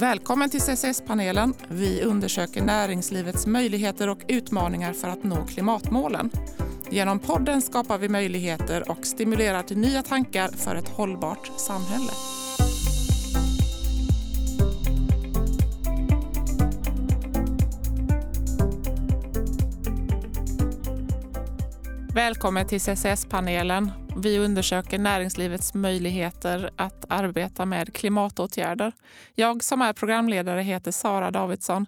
Välkommen till CCS-panelen. Vi undersöker näringslivets möjligheter och utmaningar för att nå klimatmålen. Genom podden skapar vi möjligheter och stimulerar till nya tankar för ett hållbart samhälle. Välkommen till CCS-panelen. Vi undersöker näringslivets möjligheter att arbeta med klimatåtgärder. Jag som är programledare heter Sara Davidsson.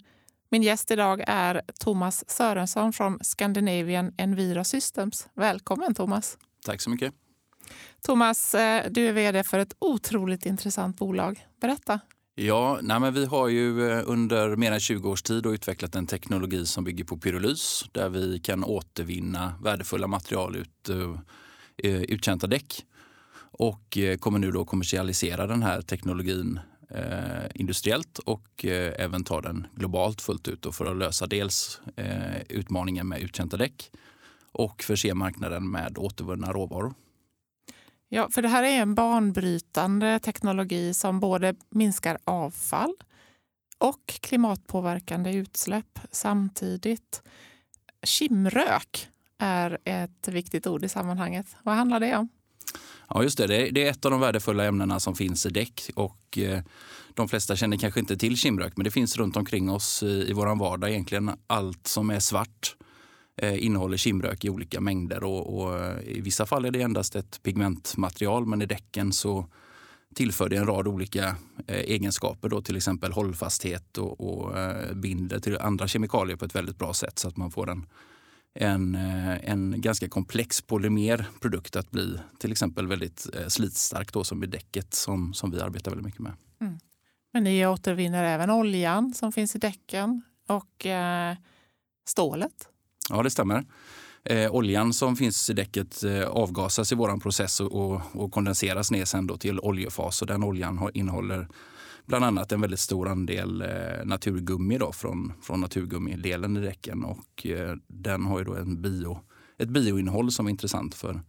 Min gäst idag är Thomas Sörensson från Scandinavian Enviro Systems. Välkommen Thomas. Tack så mycket. Thomas, eh, du är vd för ett otroligt intressant bolag. Berätta. Ja, nej men vi har ju eh, under mer än 20 års tid utvecklat en teknologi som bygger på pyrolys där vi kan återvinna värdefulla material ut, eh, eh, uttjänta däck och kommer nu då kommersialisera den här teknologin eh, industriellt och eh, även ta den globalt fullt ut för att lösa dels eh, utmaningen med uttjänta däck och förse marknaden med återvunna råvaror. Ja, för det här är en banbrytande teknologi som både minskar avfall och klimatpåverkande utsläpp samtidigt. Kimrök är ett viktigt ord i sammanhanget. Vad handlar det om? Ja, just det. Det är ett av de värdefulla ämnena som finns i däck. Och, eh, de flesta känner kanske inte till kimrök, men det finns runt omkring oss eh, i, vår vardag. Egentligen allt som är svart Eh, innehåller kimrök i olika mängder. Och, och, eh, I vissa fall är det endast ett pigmentmaterial, men i däcken så tillför det en rad olika eh, egenskaper, då, till exempel hållfasthet och, och eh, binder till andra kemikalier på ett väldigt bra sätt så att man får en en, eh, en ganska komplex polymerprodukt att bli till exempel väldigt eh, slitstark då, som i däcket som, som vi arbetar väldigt mycket med. Mm. Men ni återvinner även oljan som finns i däcken och eh, stålet? Ja, det stämmer. Eh, oljan som finns i däcket eh, avgasas i vår process och, och, och, kondenseras ner sen till oljefas. Och den oljan har, innehåller bland annat en väldigt stor andel eh, naturgummi då, från, från naturgummidelen i däcken. Och, eh, den har ju då en bio, ett bioinnehåll som är intressant för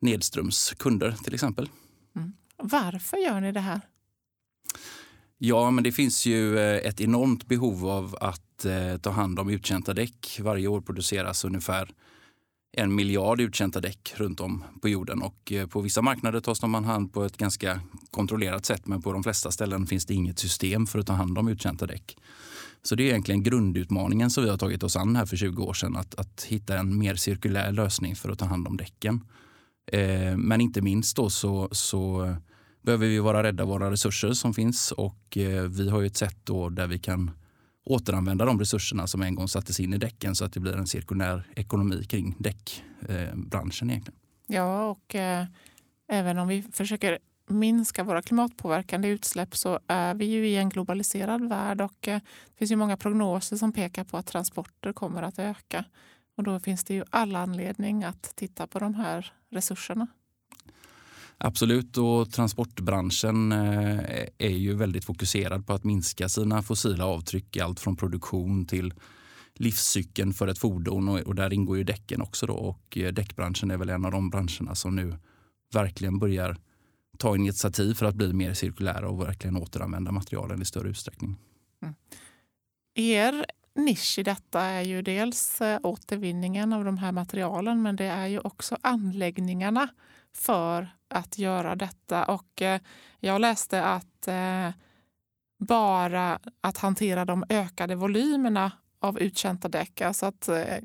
Nedströms kunder till exempel. Mm. Varför gör ni det här? Ja, men det finns ju eh, ett enormt behov av att eh, ta hand om uttjänta däck. Varje år produceras ungefär en miljard uttjänta däck runt om på jorden. Och eh, på vissa marknader tas de om hand på ett ganska kontrollerat sätt men på de flesta ställen finns det inget system för att ta hand om uttjänta däck. Så det är egentligen grundutmaningen som vi har tagit oss an här för 20 år sedan. Att, att hitta en mer cirkulär lösning för att ta hand om däcken. Eh, men inte minst då så, så behöver vi vara rädda våra resurser som finns och eh, vi har ju ett sätt då där vi kan återanvända de resurserna som en gång sattes in i däcken så att det blir en cirkulär ekonomi kring däckbranschen. Egentligen. Ja, och eh, även om vi försöker minska våra klimatpåverkande utsläpp så är vi ju i en globaliserad värld och eh, det finns ju många prognoser som pekar på att transporter kommer att öka. Och då finns det ju all anledning att titta på de här resurserna. Absolut, och transportbranschen eh, är ju väldigt fokuserad på att minska sina fossila avtryck i allt från produktion till livscykeln för ett fordon och där ingår ju däcken också. Då. Och eh, däckbranschen är väl en av de branscherna som nu verkligen börjar ta initiativ för att bli mer cirkulära och verkligen återanvända materialen i större utsträckning. Mm. Er nisch i detta är ju dels eh, återvinningen av de här materialen men det är ju också anläggningarna för att göra detta. Och eh, jag läste att eh, bara att hantera de ökade volymerna av uttjänta däck, alltså att eh,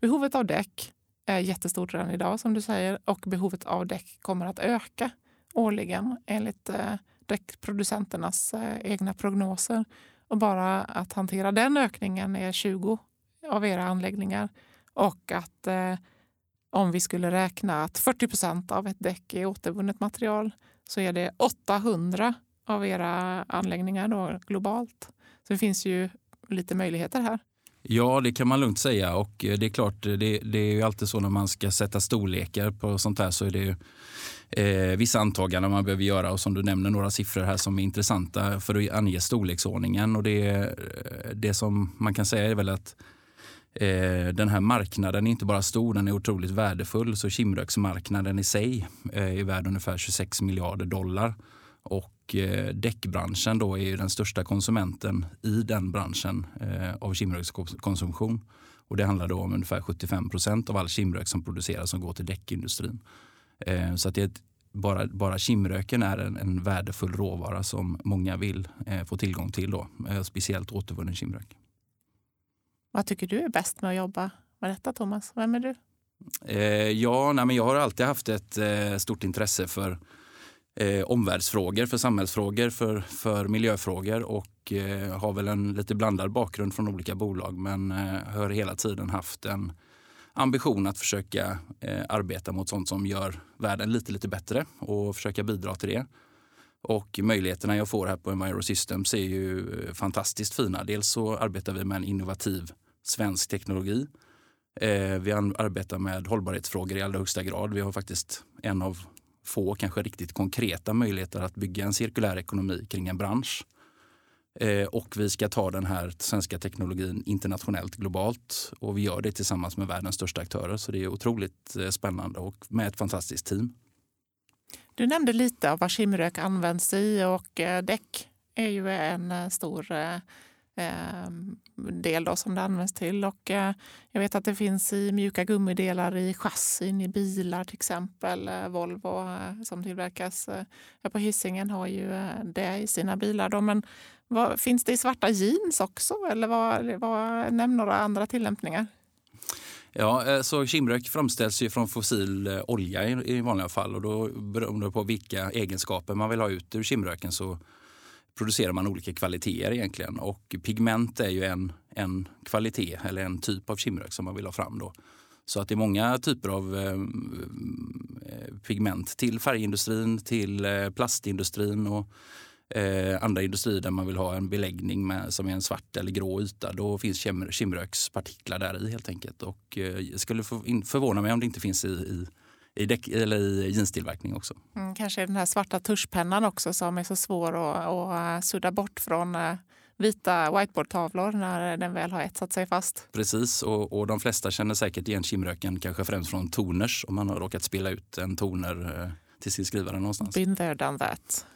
behovet av däck är jättestort redan idag som du säger och behovet av däck kommer att öka årligen enligt eh, däckproducenternas eh, egna prognoser. Och bara att hantera den ökningen är 20 av era anläggningar och att eh, om vi skulle räkna att 40 procent av ett däck är återvunnet material så är det 800 av era anläggningar då, globalt. Så det finns ju lite möjligheter här. Ja, det kan man lugnt säga. Och eh, det är klart, eh, det, det är ju alltid så när man ska sätta storlekar på sånt här så är det ju eh, vissa antaganden man behöver göra och som du nämner några siffror här som är intressanta för att ange storleksordningen. Och det, eh, det som man kan säga är väl att Eh, den här marknaden är inte bara stor, den är otroligt värdefull. Så kimröksmarknaden i sig eh, är värd ungefär 26 miljarder dollar. Och eh, däckbranschen då är ju den största konsumenten i den branschen eh, av kimrökskonsumtion. Och det handlar då om ungefär 75 procent av all kimrök som produceras som går till däckindustrin. Eh, så att det är ett, bara, bara kimröken är en, en värdefull råvara som många vill eh, få tillgång till. Då, eh, speciellt återvunnen kimrök. Vad tycker du är bäst med att jobba med detta Thomas? Vem är du? Eh, ja, nej, men jag har alltid haft ett eh, stort intresse för eh, omvärldsfrågor, för samhällsfrågor, för, för miljöfrågor och eh, har väl en lite blandad bakgrund från olika bolag men eh, har hela tiden haft en ambition att försöka eh, arbeta mot sånt som gör världen lite, lite bättre och försöka bidra till det. Och möjligheterna jag får här på Enviro Systems är ju eh, fantastiskt fina. Dels så arbetar vi med en innovativ svensk teknologi. Eh, vi arbetar med hållbarhetsfrågor i allra högsta grad. Vi har faktiskt en av få kanske riktigt konkreta möjligheter att bygga en cirkulär ekonomi kring en bransch. Eh, och vi ska ta den här svenska teknologin internationellt, globalt. Och vi gör det tillsammans med världens största aktörer. Så det är otroligt spännande och med ett fantastiskt team. Du nämnde lite av vad kimrök används i och eh, däck är ju en eh, stor eh, del då som det används till. Och jag vet att det finns i mjuka gummidelar i chassin i bilar till exempel. Volvo som tillverkas på Hisingen har ju det i sina bilar. Då. Men vad, finns det i svarta jeans också eller vad, vad, nämn några andra tillämpningar? Ja, eh, så kimrök framställs ju från fossil eh, olja i, vanliga fall och då beroende på vilka egenskaper man vill ha ut ur kimröken så producerar man olika kvaliteter egentligen och pigment är ju en, en kvalitet eller en typ av kimrök som man vill ha fram då. Så att det är många typer av eh, mm, eh pigment till färgindustrin, till plastindustrin och eh, andra industrier där man vill ha en beläggning med, som är en svart eller grå yta. Då finns kimrökspartiklar där i helt enkelt. Och eh, skulle förvåna mig om det inte finns i, i i, däck, eller i jeanstillverkning också. Mm, kanske den här svarta tuschpennan också som är så svår att, att sudda bort från eh, vita whiteboardtavlor när den väl har etsat sig fast. Precis, och, och de flesta känner säkert igen kimröken kanske främst från toners om man har råkat spela ut en toner eh, till sin skrivare någonstans. Been there, done that.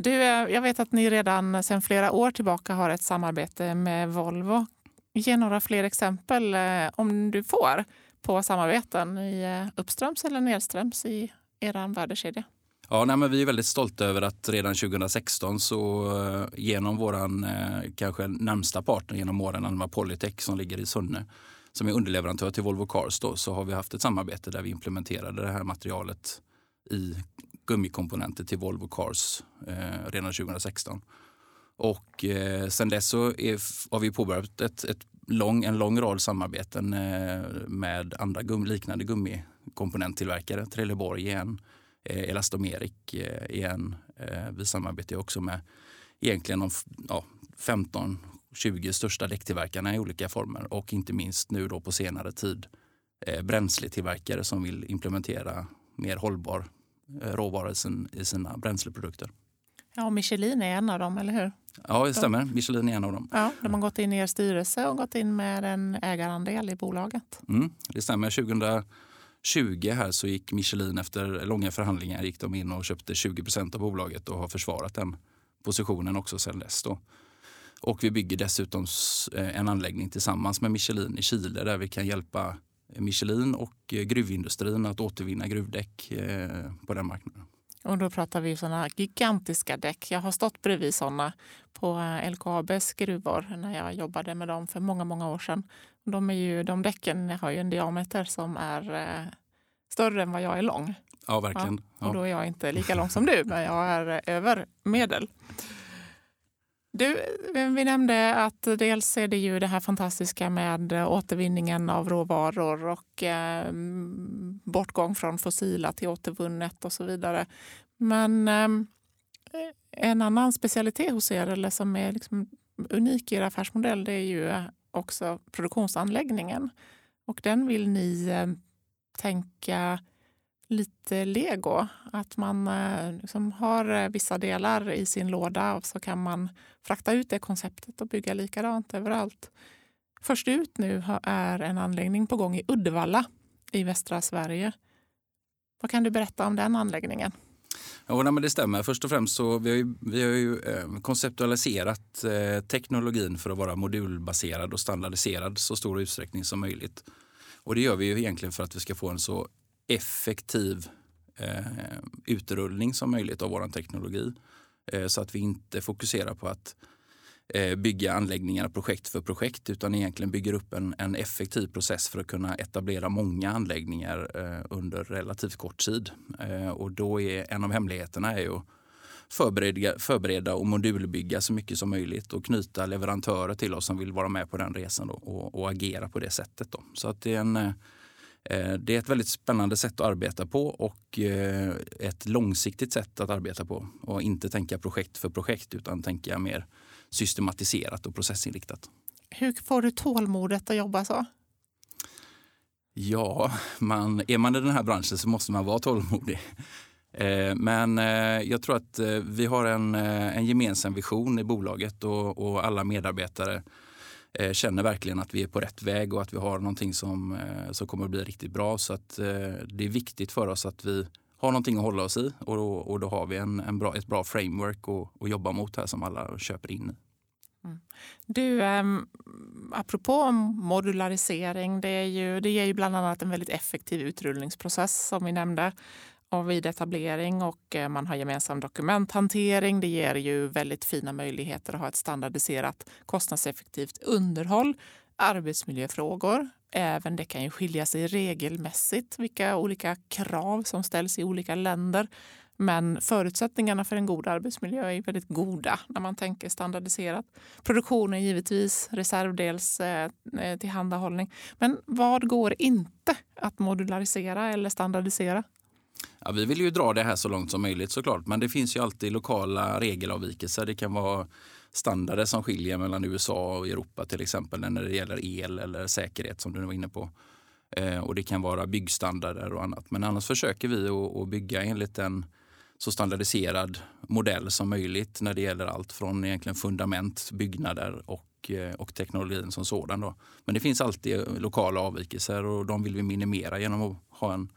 Du, eh, jag vet att ni redan sedan flera år tillbaka har ett samarbete med Volvo. Ge några fler exempel, eh, om du får, på samarbeten i eh, uppströms eller nedströms i er värdekedja. Ja, nej, men vi är väldigt stolta över att redan 2016 så genom vår kanske närmsta partner genom åren, Alma Polytech som ligger i Sunne, som är underleverantör till Volvo Cars, då, så har vi haft ett samarbete där vi implementerade det här materialet i gummikomponenter till Volvo Cars eh, redan 2016. Och eh, sen dess så är, har vi påbörjat ett, ett lång, en lång rad samarbeten eh, med andra gum, liknande gummikomponenttillverkare. Trelleborg igen, eh, Elastomeric eh, igen. Eh, vi samarbetar också med egentligen de ja, 15-20 största däcktillverkarna i olika former och inte minst nu då på senare tid eh, bränsletillverkare som vill implementera mer hållbar råvaror i sina bränsleprodukter. Ja, Michelin är en av dem, eller hur? Ja, det stämmer. Michelin är en av dem. Ja, de har gått in i er styrelse och gått in med en ägarandel i bolaget. Mm, det stämmer. 2020 här så gick Michelin efter långa förhandlingar gick de in och köpte 20 procent av bolaget och har försvarat den positionen också sedan dess. Då. Och vi bygger dessutom eh, en anläggning tillsammans med Michelin i Chile där vi kan hjälpa Michelin och eh, gruvindustrin att återvinna gruvdäck eh, på den marknaden. Och då pratar vi sådana gigantiska däck. Jag har stått bredvid sådana på eh, LKABs gruvor när jag jobbade med dem för många, många år sedan. De, är ju, de däcken har ju en diameter som är större än vad jag är lång. Ja, verkligen. Ja, och då är jag inte lika lång som du, men jag är över medel. Du, vi nämnde att dels är det ju det här fantastiska med återvinningen av råvaror och eh, bortgång från fossila till återvunnet och så vidare. Men eh, en annan specialitet hos er, eller som är liksom unik i er affärsmodell, det är ju också produktionsanläggningen. Och den vill ni eh, tänka lite lego. Att man eh, liksom har eh, vissa delar i sin låda och så kan man frakta ut det konceptet och bygga likadant överallt. Först ut nu är en anläggning på gång i Uddevalla i västra Sverige. Vad kan du berätta om den anläggningen? Ja, nej, men det stämmer. Först och främst så vi har ju, vi har ju eh, konceptualiserat eh, teknologin för att vara modulbaserad och standardiserad så stor utsträckning som möjligt. Och det gör vi ju egentligen för att vi ska få en så effektiv eh, utrullning som möjligt av vår teknologi. Eh, så att vi inte fokuserar på att eh, bygga anläggningar projekt för projekt utan egentligen bygger upp en, en effektiv process för att kunna etablera många anläggningar eh, under relativt kort tid. Eh, och då är en av hemligheterna är ju förbereda, förbereda och modulbygga så mycket som möjligt och knyta leverantörer till oss som vill vara med på den resan och, och, agera på det sättet. Då. Så att det är en Eh, det är ett väldigt spännande sätt att arbeta på och eh, ett långsiktigt sätt att arbeta på. Och inte tänka projekt för projekt utan tänka mer systematiserat och processinriktat. Hur får du tålmodet att jobba så? Ja, man, är man i den här branschen så måste man vara tålmodig. Eh, men jag tror att vi har en, en gemensam vision i bolaget och, och alla medarbetare Eh, Eh, känner verkligen att vi är på rätt väg och att vi har någonting som, eh, som kommer att bli riktigt bra. Så att, eh, det är viktigt för oss att vi har någonting att hålla oss i och då, och då har vi en, en bra, ett bra framework att, att jobba mot här som alla köper in i. Mm. Du, um, apropå modularisering, det, är ju, det ger ju bland annat en väldigt effektiv utrullningsprocess som vi nämnde och vid etablering och man har gemensam dokumenthantering. Det ger ju väldigt fina möjligheter att ha ett standardiserat kostnadseffektivt underhåll. Arbetsmiljöfrågor, även det kan ju skilja sig regelmässigt vilka olika krav som ställs i olika länder. Men förutsättningarna för en god arbetsmiljö är väldigt goda när man tänker standardiserat. Produktionen givetvis, reservdels eh, eh, tillhandahållning. Men vad går inte att modularisera eller standardisera? Ja, vi vill ju dra det här så långt som möjligt såklart, men det finns ju alltid lokala regelavvikelser. Det kan vara standarder som skiljer mellan USA och Europa till exempel när det gäller el eller säkerhet som du var inne på. Eh, och det kan vara byggstandarder och annat. Men annars försöker vi att bygga enligt en så standardiserad modell som möjligt när det gäller allt från egentligen fundament, byggnader och, eh, och teknologin som sådan. Då. Men det finns alltid lokala avvikelser och de vill vi minimera genom att ha en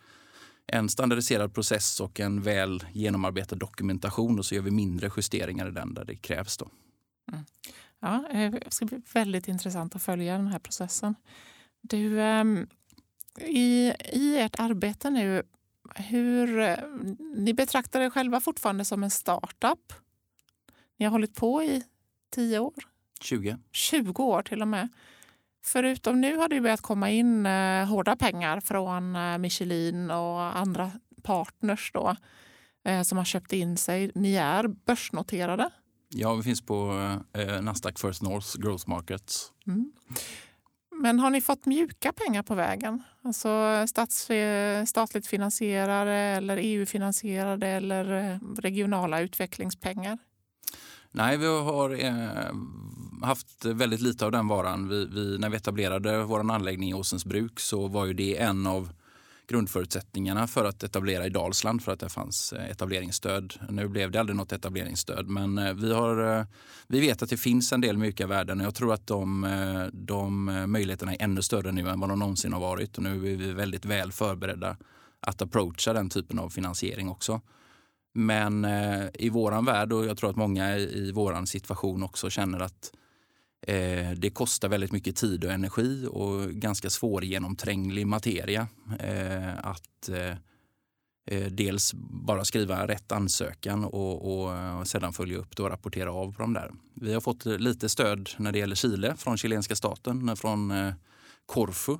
en standardiserad process och en väl genomarbetad dokumentation och så gör vi mindre justeringar i den där det krävs. Då. Mm. Ja, eh, det ska bli väldigt intressant att följa den här processen. Du, ehm, i, i ert arbete nu, hur, eh, ni betraktar er själva fortfarande som en startup. Ni har hållit på i tio år. 20. 20 år till och med. Förutom nu har det börjat komma in eh, hårda pengar från eh, Michelin och andra partners då, eh, som har köpt in sig. Ni är börsnoterade. Ja, vi finns på Nasdaq First North Growth Markets. Mm. Men har ni fått mjuka pengar på vägen? Alltså stats, statligt finansierade eller EU-finansierade eller regionala utvecklingspengar? Nej, vi har haft väldigt lite av den varan. Vi, vi, när vi etablerade vår anläggning i Åsensbruk så var ju det en av grundförutsättningarna för att etablera i Dalsland för att det fanns eh, etableringsstöd. Nu blev det aldrig något etableringsstöd men eh, vi, har, eh, vi vet att det finns en del mjuka värden och jag tror att de, de möjligheterna är ännu större nu än vad de någonsin har varit och nu är vi väldigt väl förberedda att approacha den typen av finansiering också. Men i våran värld och jag tror att många i våran situation också känner att Eh, det kostar väldigt mycket tid och energi och ganska svårgenomtränglig materia. Eh, att eh, eh, dels bara skriva rätt ansökan och, och sedan följa upp och rapportera av på de där. Vi har fått lite stöd när det gäller Chile från chilenska staten, eh, från Corfu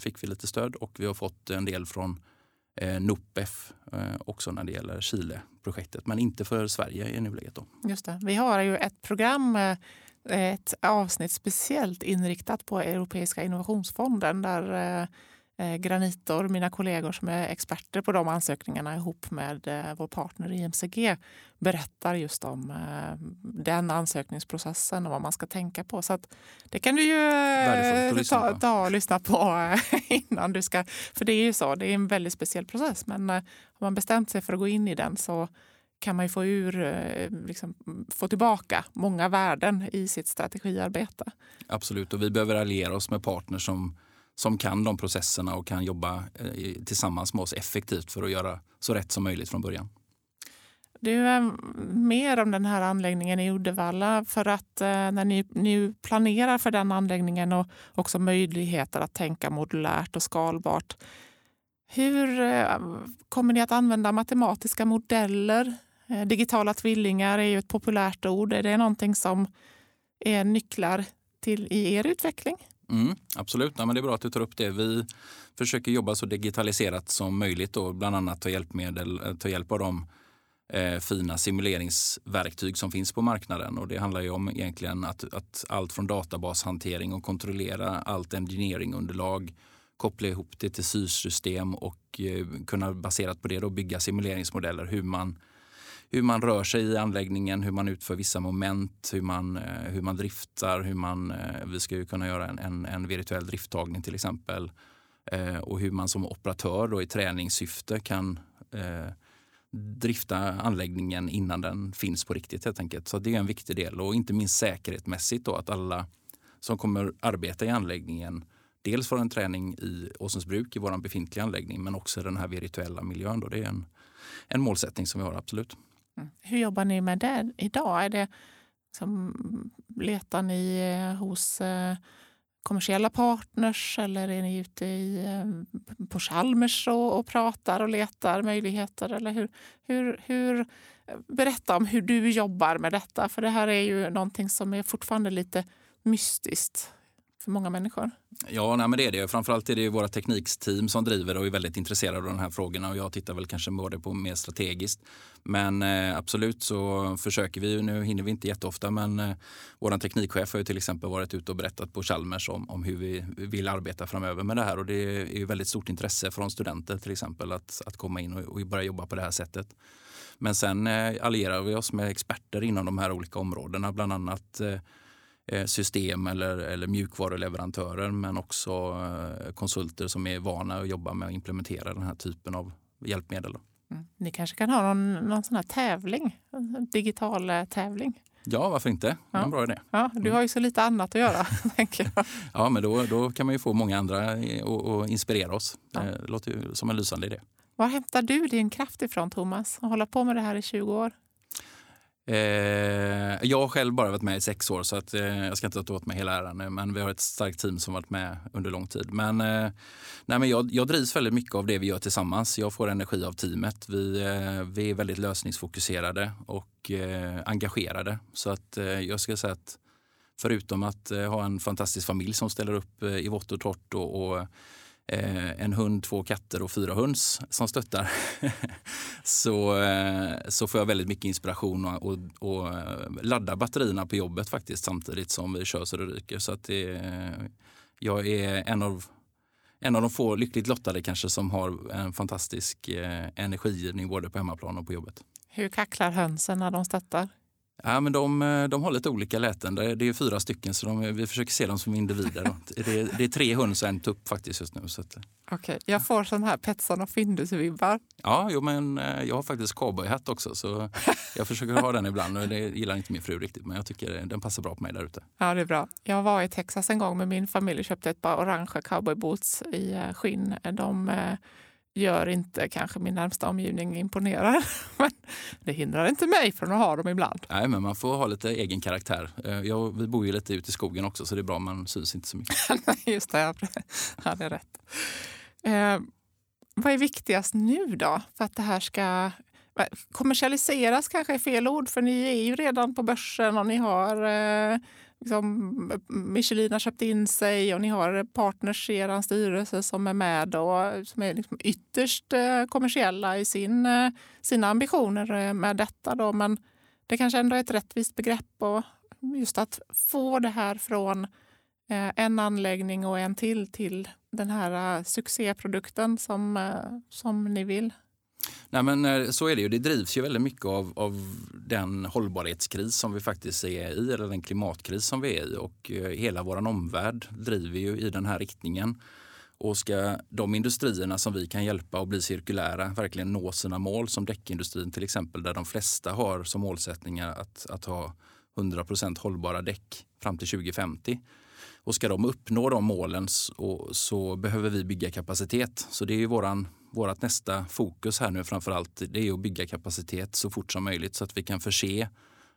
fick vi lite stöd och vi har fått en del från Nopef också när det gäller Chile-projektet, men inte för Sverige i nuläget. Då. Just det. Vi har ju ett program ett avsnitt speciellt inriktat på Europeiska innovationsfonden där eh, eh, Granitor, mina kollegor som är experter på de ansökningarna ihop med eh, vår partner IMCG berättar just om den ansökningsprocessen och vad man ska tänka på. Så det kan du ju ta, ta och lyssna på innan du ska... För det är ju så, det är en väldigt speciell process men har man bestämt sig för att gå in i den så kan man få, ur, eh, liksom, få tillbaka många värden i sitt strategiarbete. Absolut, och vi behöver alliera oss med partners som, som kan de processerna och kan jobba eh, tillsammans med oss effektivt för att göra så rätt som möjligt från början. Du, eh, mer om den här anläggningen i Uddevalla. För att eh, när ni nu planerar för den anläggningen och också möjligheter att tänka modulärt och skalbart. Hur eh, kommer ni att använda matematiska modeller? Eh, digitala tvillingar är ju ett populärt ord. Är det någonting som är nycklar till i er utveckling? Mm, absolut, ja, men det är bra att du tar upp det. Vi försöker jobba så digitaliserat som möjligt och bland annat ta, hjälpmedel, eh, ta hjälp av de eh, fina simuleringsverktyg som finns på marknaden. Och det handlar ju om egentligen att, att allt från databashantering och kontrollera allt engineeringunderlag, koppla ihop det till styrsystem och eh, kunna baserat på det då bygga simuleringsmodeller hur man hur man rör sig i anläggningen, hur man utför vissa moment, hur man, eh, hur man driftar. Hur man, eh, vi ska ju kunna göra en, en, en virtuell drifttagning till exempel. Eh, och hur man som operatör då i träningssyfte kan eh, drifta anläggningen innan den finns på riktigt helt enkelt. Så det är en viktig del och inte minst säkerhetsmässigt då att alla som kommer arbeta i anläggningen dels för en träning i Åsensbruk i vår befintliga anläggning men också den här virtuella miljön. Då. Det är en, en målsättning som vi har absolut. Mm. Hur jobbar ni med det idag? Är det som, letar ni eh, hos eh, kommersiella partners eller är ni ute i, eh, på Chalmers och, och pratar och letar möjligheter? Eller hur, hur, hur, eh, berätta om hur du jobbar med detta, för det här är ju någonting som är fortfarande lite mystiskt för många människor. Ja, nej, men det är det. Framförallt är det våra tekniksteam som driver och är väldigt intresserade av de här frågorna och jag tittar väl kanske både på mer strategiskt. Men eh, absolut så försöker vi, nu hinner vi inte jätteofta, men eh, vår teknikchef har ju till exempel varit ute och berättat på Chalmers om, om hur vi vill arbeta framöver med det här och det är ju väldigt stort intresse från studenter till exempel att, att komma in och, och börja jobba på det här sättet. Men sen eh, allierar vi oss med experter inom de här olika områdena, bland annat eh, Eh, system eller, eller mjukvaruleverantörer men också eh, konsulter som är vana att jobba med att implementera den här typen av hjälpmedel. Mm. Ni kanske kan ha någon, någon sån här tävling, digital eh, tävling? Ja, varför inte? Ja. En bra idé. Ja, du har ju så lite annat att göra. tänker jag. Ja, men då, då kan man ju få många andra att inspirera oss. Ja. Det låter ju som en lysande idé. Var hämtar du din kraft ifrån, Thomas? Att hålla på med det här i 20 år? Eh, jag har själv bara varit med i sex år så att, eh, jag ska inte ta åt mig hela äran. Men vi har ett starkt team som varit med under lång tid. Men, eh, nej, men jag, jag drivs väldigt mycket av det vi gör tillsammans. Jag får energi av teamet. Vi, eh, vi är väldigt lösningsfokuserade och eh, engagerade. Så att eh, jag ska säga att förutom att eh, ha en fantastisk familj som ställer upp eh, i vått och torrt och, och Eh, en hund, två katter och fyra höns som stöttar så, eh, så får jag väldigt mycket inspiration och, och, och eh, ladda batterierna på jobbet faktiskt samtidigt som vi kör så det ryker. Så att det, eh, jag är en av en av de få lyckligt lottade kanske som har en fantastisk eh, energigivning både på hemmaplan och på jobbet. Hur kacklar hönsen när de stöttar? Ja, men de, eh, de har lite olika läten. Det är fyra stycken så de, vi försöker se dem som individer. det, är, det är tre höns och en tupp faktiskt just nu. Så att... Eh. Okej, jag får sån här Petson och Findus-vibbar. Ja, jo, men eh, jag har faktiskt cowboyhatt också så jag försöker ha den ibland. Det gillar inte min fru riktigt men jag tycker den passar bra på mig där ute. Ja, det är bra. Jag var i Texas en gång med min familj och köpte ett par orange cowboyboots i skinn. De gör inte kanske min närmsta omgivning imponerar. Men det hindrar inte mig från att ha dem ibland. Nej, men man får ha lite egen karaktär. Eh, jag, vi bor ju lite ute i skogen också så det är bra, man syns inte så mycket. Just det, ja, det är rätt. Eh, vad är viktigast nu då för att det här ska kommersialiseras kanske är fel ord för ni är ju redan på börsen och ni har eh, liksom, Michelin har köpt in sig och ni har partners i er styrelse som är med och som är liksom ytterst eh, kommersiella i sin, eh, sina ambitioner eh, med detta. Då. Men det kanske ändå är ett rättvist begrepp och just att få det här från en anläggning och en till till den här succéprodukten som, som ni vill. Nej, men eh, så är det ju. Det drivs ju väldigt mycket av, av den hållbarhetskris som vi faktiskt är i, eller den klimatkris som vi är i. Och eh, hela vår omvärld driver ju i den här riktningen. Och ska de industrierna som vi kan hjälpa att bli cirkulära verkligen nå sina mål, som däckindustrin till exempel, där de flesta har som målsättningar att, att ha 100% hållbara däck fram till 2050. Och ska de uppnå de målen så, så behöver vi bygga kapacitet. Så det är ju våran vårt nästa fokus här nu framför allt det är att bygga kapacitet så fort som möjligt så att vi kan förse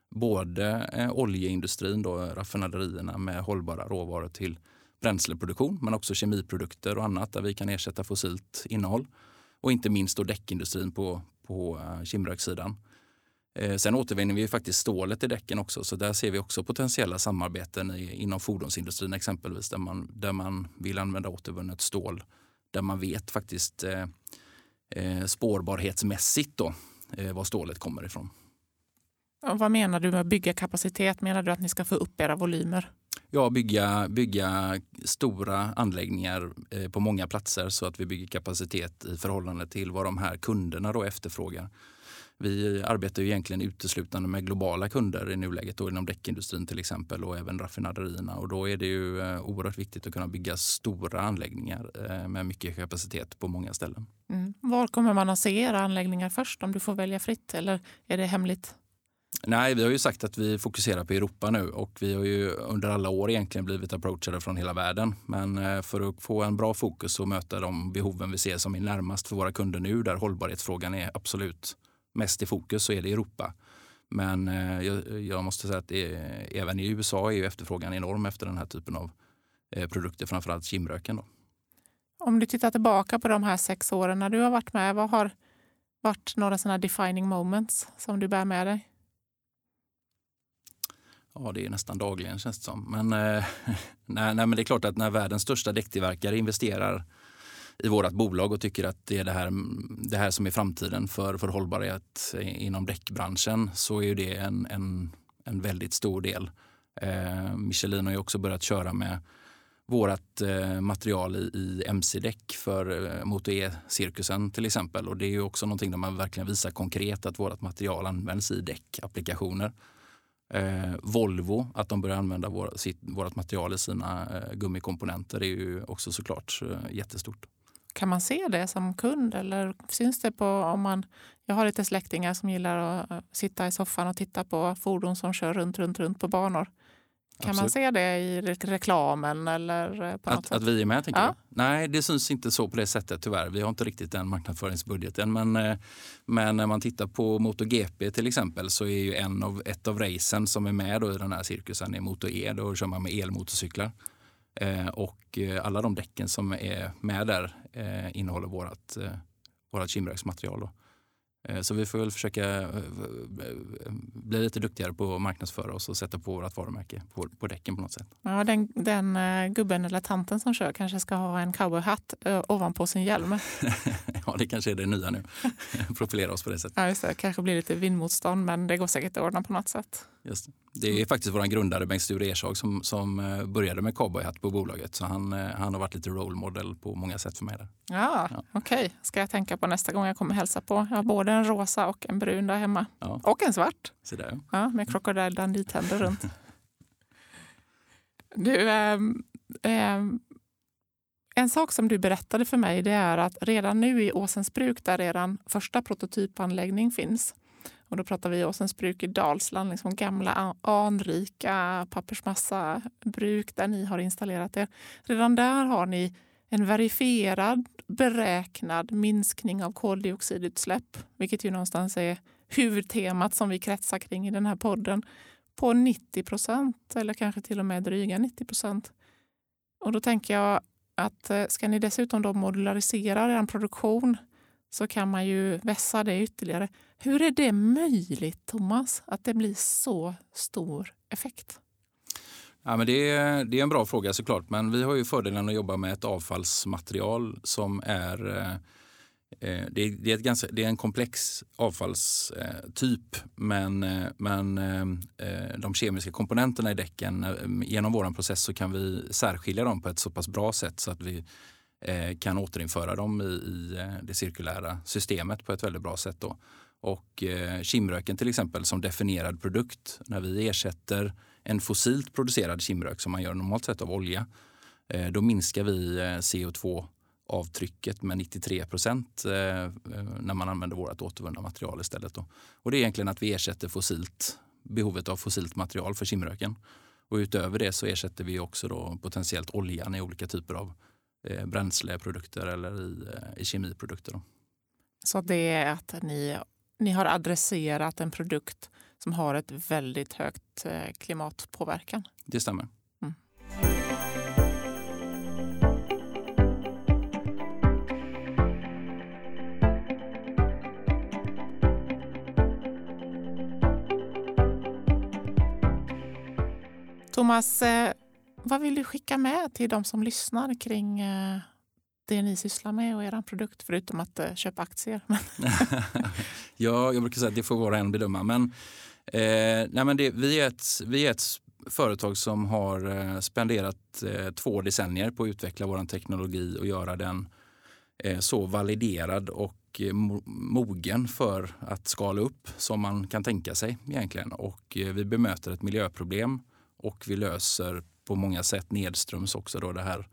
både eh, oljeindustrin, då, raffinaderierna med hållbara råvaror till bränsleproduktion men också kemiprodukter och annat där vi kan ersätta fossilt innehåll. Och inte minst då däckindustrin på, på eh, kimröksidan. kimrökssidan. Sen återvinner vi faktiskt stålet i däcken också så där ser vi också potentiella samarbeten i, inom fordonsindustrin exempelvis där man, där man vill använda återvunnet stål. Där man vet faktiskt eh, spårbarhetsmässigt då, eh, var stålet kommer ifrån. Och vad menar du med att bygga kapacitet? Menar du att ni ska få upp era volymer? Ja, bygga, bygga stora anläggningar eh, på många platser så att vi bygger kapacitet i förhållande till vad de här kunderna då efterfrågar. Vi arbetar ju egentligen uteslutande med globala kunder i nuläget, då inom däckindustrin till exempel och även raffinaderierna. Och då är det ju eh, oerhört viktigt att kunna bygga stora anläggningar eh, med mycket kapacitet på många ställen. Mm. Var kommer man att se era anläggningar först om du får välja fritt eller är det hemligt? Nej, vi har ju sagt att vi fokuserar på Europa nu och vi har ju under alla år egentligen blivit approachade från hela världen. Men eh, för att få en bra fokus och möta de behoven vi ser som är närmast för våra kunder nu, där hållbarhetsfrågan är absolut mest i fokus, så är det Europa. Men eh, jag, måste säga att är, även i USA är ju efterfrågan enorm efter den här typen av eh, produkter, framförallt kimröken. Då. Om du tittar tillbaka på de här sex åren när du har varit med, vad har varit några sådana defining moments som du bär med dig? Ja, det är nästan dagligen känns det som. Men, eh, nej, nej, men det är klart att när världens största däcktillverkare investerar i vårt bolag och tycker att det är det här, det här som är framtiden för, för hållbarhet inom däckbranschen så är det en, en, en väldigt stor del. Eh, Michelin har ju också börjat köra med vårt eh, material i, i mc-däck för eh, Moto E-cirkusen till exempel. Och det är ju också någonting där man verkligen visar konkret att vårt material används i däckapplikationer. Eh, Volvo, att de börjar använda vår, sitt, vårt material i sina eh, gummikomponenter är ju också såklart eh, jättestort. Kan man se det som kund eller syns det på om man... Jag har lite släktingar som gillar att eh, sitta i soffan och titta på fordon som kör runt, runt, runt på banor. Kan Absolut. man se det i reklamen eller eh, på något att, sätt? Att vi är med tänker ja. du? Nej, det syns inte så på det sättet tyvärr. Vi har inte riktigt den marknadsföringsbudgeten. Men, eh, men när man tittar på MotoGP till exempel så är ju en av, ett av racen som är med i den här cirkusen är Moto E. Då kör man med elmotorcyklar. Eh, och eh, alla de däcken som är med där eh, innehåller vårt, vårt kimröksmaterial. Eh, så vi får väl försöka bli lite duktigare på att marknadsföra oss och sätta på vårt varumärke på, på däcken på något sätt. Ja, den, den gubben eller tanten som kör kanske ska ha en cowboyhatt ovanpå sin hjälm. ja, det kanske är det nya nu. Profilera oss på det sättet. Ja, just det. Kanske blir lite vindmotstånd, men det går säkert att ordna på något sätt. Just det. det är faktiskt vår grundare Bengt Sture Ershag som, som började med cowboyhatt på bolaget. Så han, han har varit lite role model på många sätt för mig. Där. Ja, ja. okej. Okay. Ska jag tänka på nästa gång jag kommer hälsa på. Jag har både en rosa och en brun där hemma. Ja. Och en svart. Så där. Ja, med Crocodile Dundee-tänder runt. Du, äh, äh, en sak som du berättade för mig det är att redan nu i Åsensbruk där er första prototypanläggning finns och då pratar vi Åsensbruk i Dalsland, liksom gamla anrika pappersmassabruk där ni har installerat er. Redan där har ni en verifierad, beräknad minskning av koldioxidutsläpp, vilket ju någonstans är huvudtemat som vi kretsar kring i den här podden, på 90 procent eller kanske till och med dryga 90 procent. Och då tänker jag att eh, ska ni dessutom då modularisera er produktion så kan man ju vässa det ytterligare. Hur är det möjligt, Thomas, att det blir så stor effekt? Ja, men det, är, det är en bra fråga såklart, men vi har ju fördelen att jobba med ett avfallsmaterial som är eh, eh det är, det, är ganska, det är, en komplex avfallstyp men, eh, men eh, eh, de kemiska komponenterna i däcken, genom vår process så kan vi särskilja dem på ett så pass bra sätt så att vi Eh, kan återinföra dem i, i eh, det cirkulära systemet på ett väldigt bra sätt. Då. Och eh, kimröken till exempel som definierad produkt, när vi ersätter en fossilt producerad kimrök som man gör normalt sett av olja, eh, då minskar vi eh, CO2-avtrycket med 93 procent eh, när man använder vårt återvunna material istället. Då. Och det är egentligen att vi ersätter fossilt, behovet av fossilt material för kimröken. Och utöver det så ersätter vi också då potentiellt oljan i olika typer av eh, bränsleprodukter eller i, eh, i kemiprodukter. Då. Så det är att ni, ni har adresserat en produkt som har ett väldigt högt eh, klimatpåverkan? Det stämmer. Mm. Thomas, vad vill du skicka med till de som lyssnar kring eh, det ni sysslar med och er produkt, förutom att eh, köpa aktier? ja, jag brukar säga att det får vara en bedöma. Men, eh, nej, men det, vi, är ett, vi är ett företag som har eh, spenderat eh, två decennier på att utveckla vår teknologi och göra den eh, så validerad och mogen för att skala upp som man kan tänka sig egentligen. Och vi bemöter ett miljöproblem och vi löser på många sätt nedströms också då det här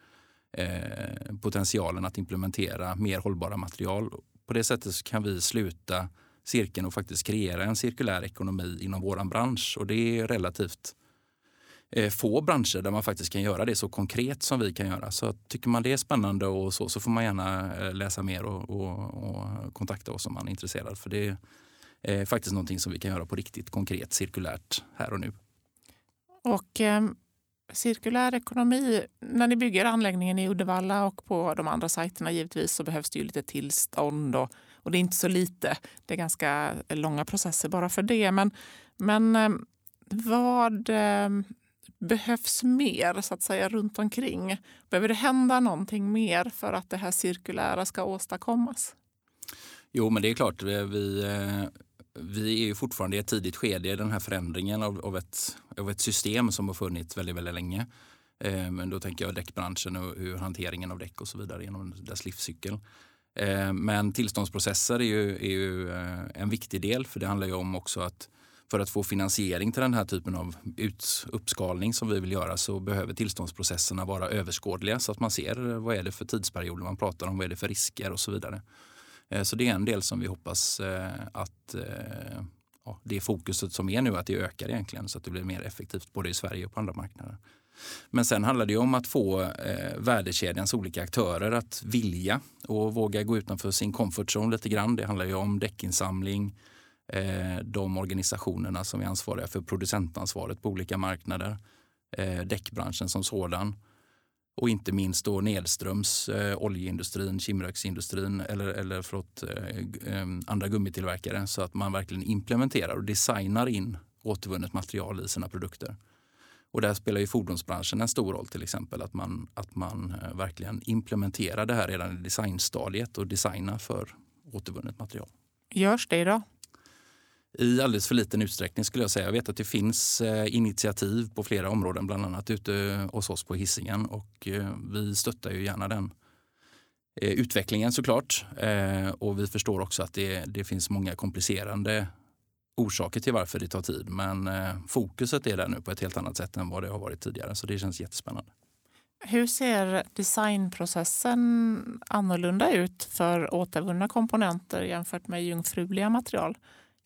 eh, potentialen att implementera mer hållbara material. På det sättet kan vi sluta cirkeln och faktiskt kreera en cirkulär ekonomi inom vår bransch. Och det är relativt eh, få branscher där man faktiskt kan göra det så konkret som vi kan göra. Så tycker man det är spännande och så, så får man gärna eh, läsa mer och, och, och kontakta oss om man är intresserad. För det är faktiskt någonting som vi kan göra på riktigt konkret, cirkulärt här och nu. Och ehm, cirkulär ekonomi, när ni bygger anläggningen i Uddevalla och på de andra sajterna givetvis så behövs det ju lite tillstånd och, och det är inte så lite. Det är ganska långa processer bara för det. Men, men eh, vad eh, behövs mer så att säga runt omkring? Behöver det hända någonting mer för att det här cirkulära ska åstadkommas? Jo, men det är klart. Eh, vi, vi är ju fortfarande i ett tidigt skede i den här förändringen av, av, ett, av ett system som har funnits väldigt, väldigt länge. Eh, men då tänker jag däckbranschen och hur hanteringen av däck och så vidare genom dess livscykel. Eh, men tillståndsprocesser är ju, är ju eh, en viktig del för det handlar ju om också att för att få finansiering till den här typen av ut, uppskalning som vi vill göra så behöver tillståndsprocesserna vara överskådliga så att man ser vad är det för tidsperioder man pratar om, vad är det för risker och så vidare. Eh, så det är en del som vi hoppas eh, att eh, ja, det fokuset som är nu att det ökar egentligen så att det blir mer effektivt både i Sverige och på andra marknader. Men sen handlar det om att få eh, värdekedjans olika aktörer att vilja och våga gå utanför sin comfort zone lite grann. Det handlar ju om däckinsamling, eh, de organisationerna som är ansvariga för producentansvaret på olika marknader, eh, däckbranschen som sådan och inte minst då nedströms eh, oljeindustrin, kimröksindustrin eller, eller förlåt, eh, eh, andra gummitillverkare så att man verkligen implementerar och designar in återvunnet material i sina produkter. Och där spelar ju fordonsbranschen en stor roll till exempel att man, att man eh, verkligen implementerar det här redan i designstadiet och designar för återvunnet material. Görs det idag? I alldeles för liten utsträckning skulle jag säga. Jag vet att det finns eh, initiativ på flera områden, bland annat ute hos oss på hissingen och eh, vi stöttar ju gärna den eh, utvecklingen såklart. Och vi förstår också att det, det finns många komplicerande orsaker till varför det tar tid. Men fokuset är där nu på ett helt annat sätt än vad det har varit tidigare. Så det känns jättespännande. Hur ser designprocessen annorlunda ut för återvunna komponenter jämfört med jungfruliga material?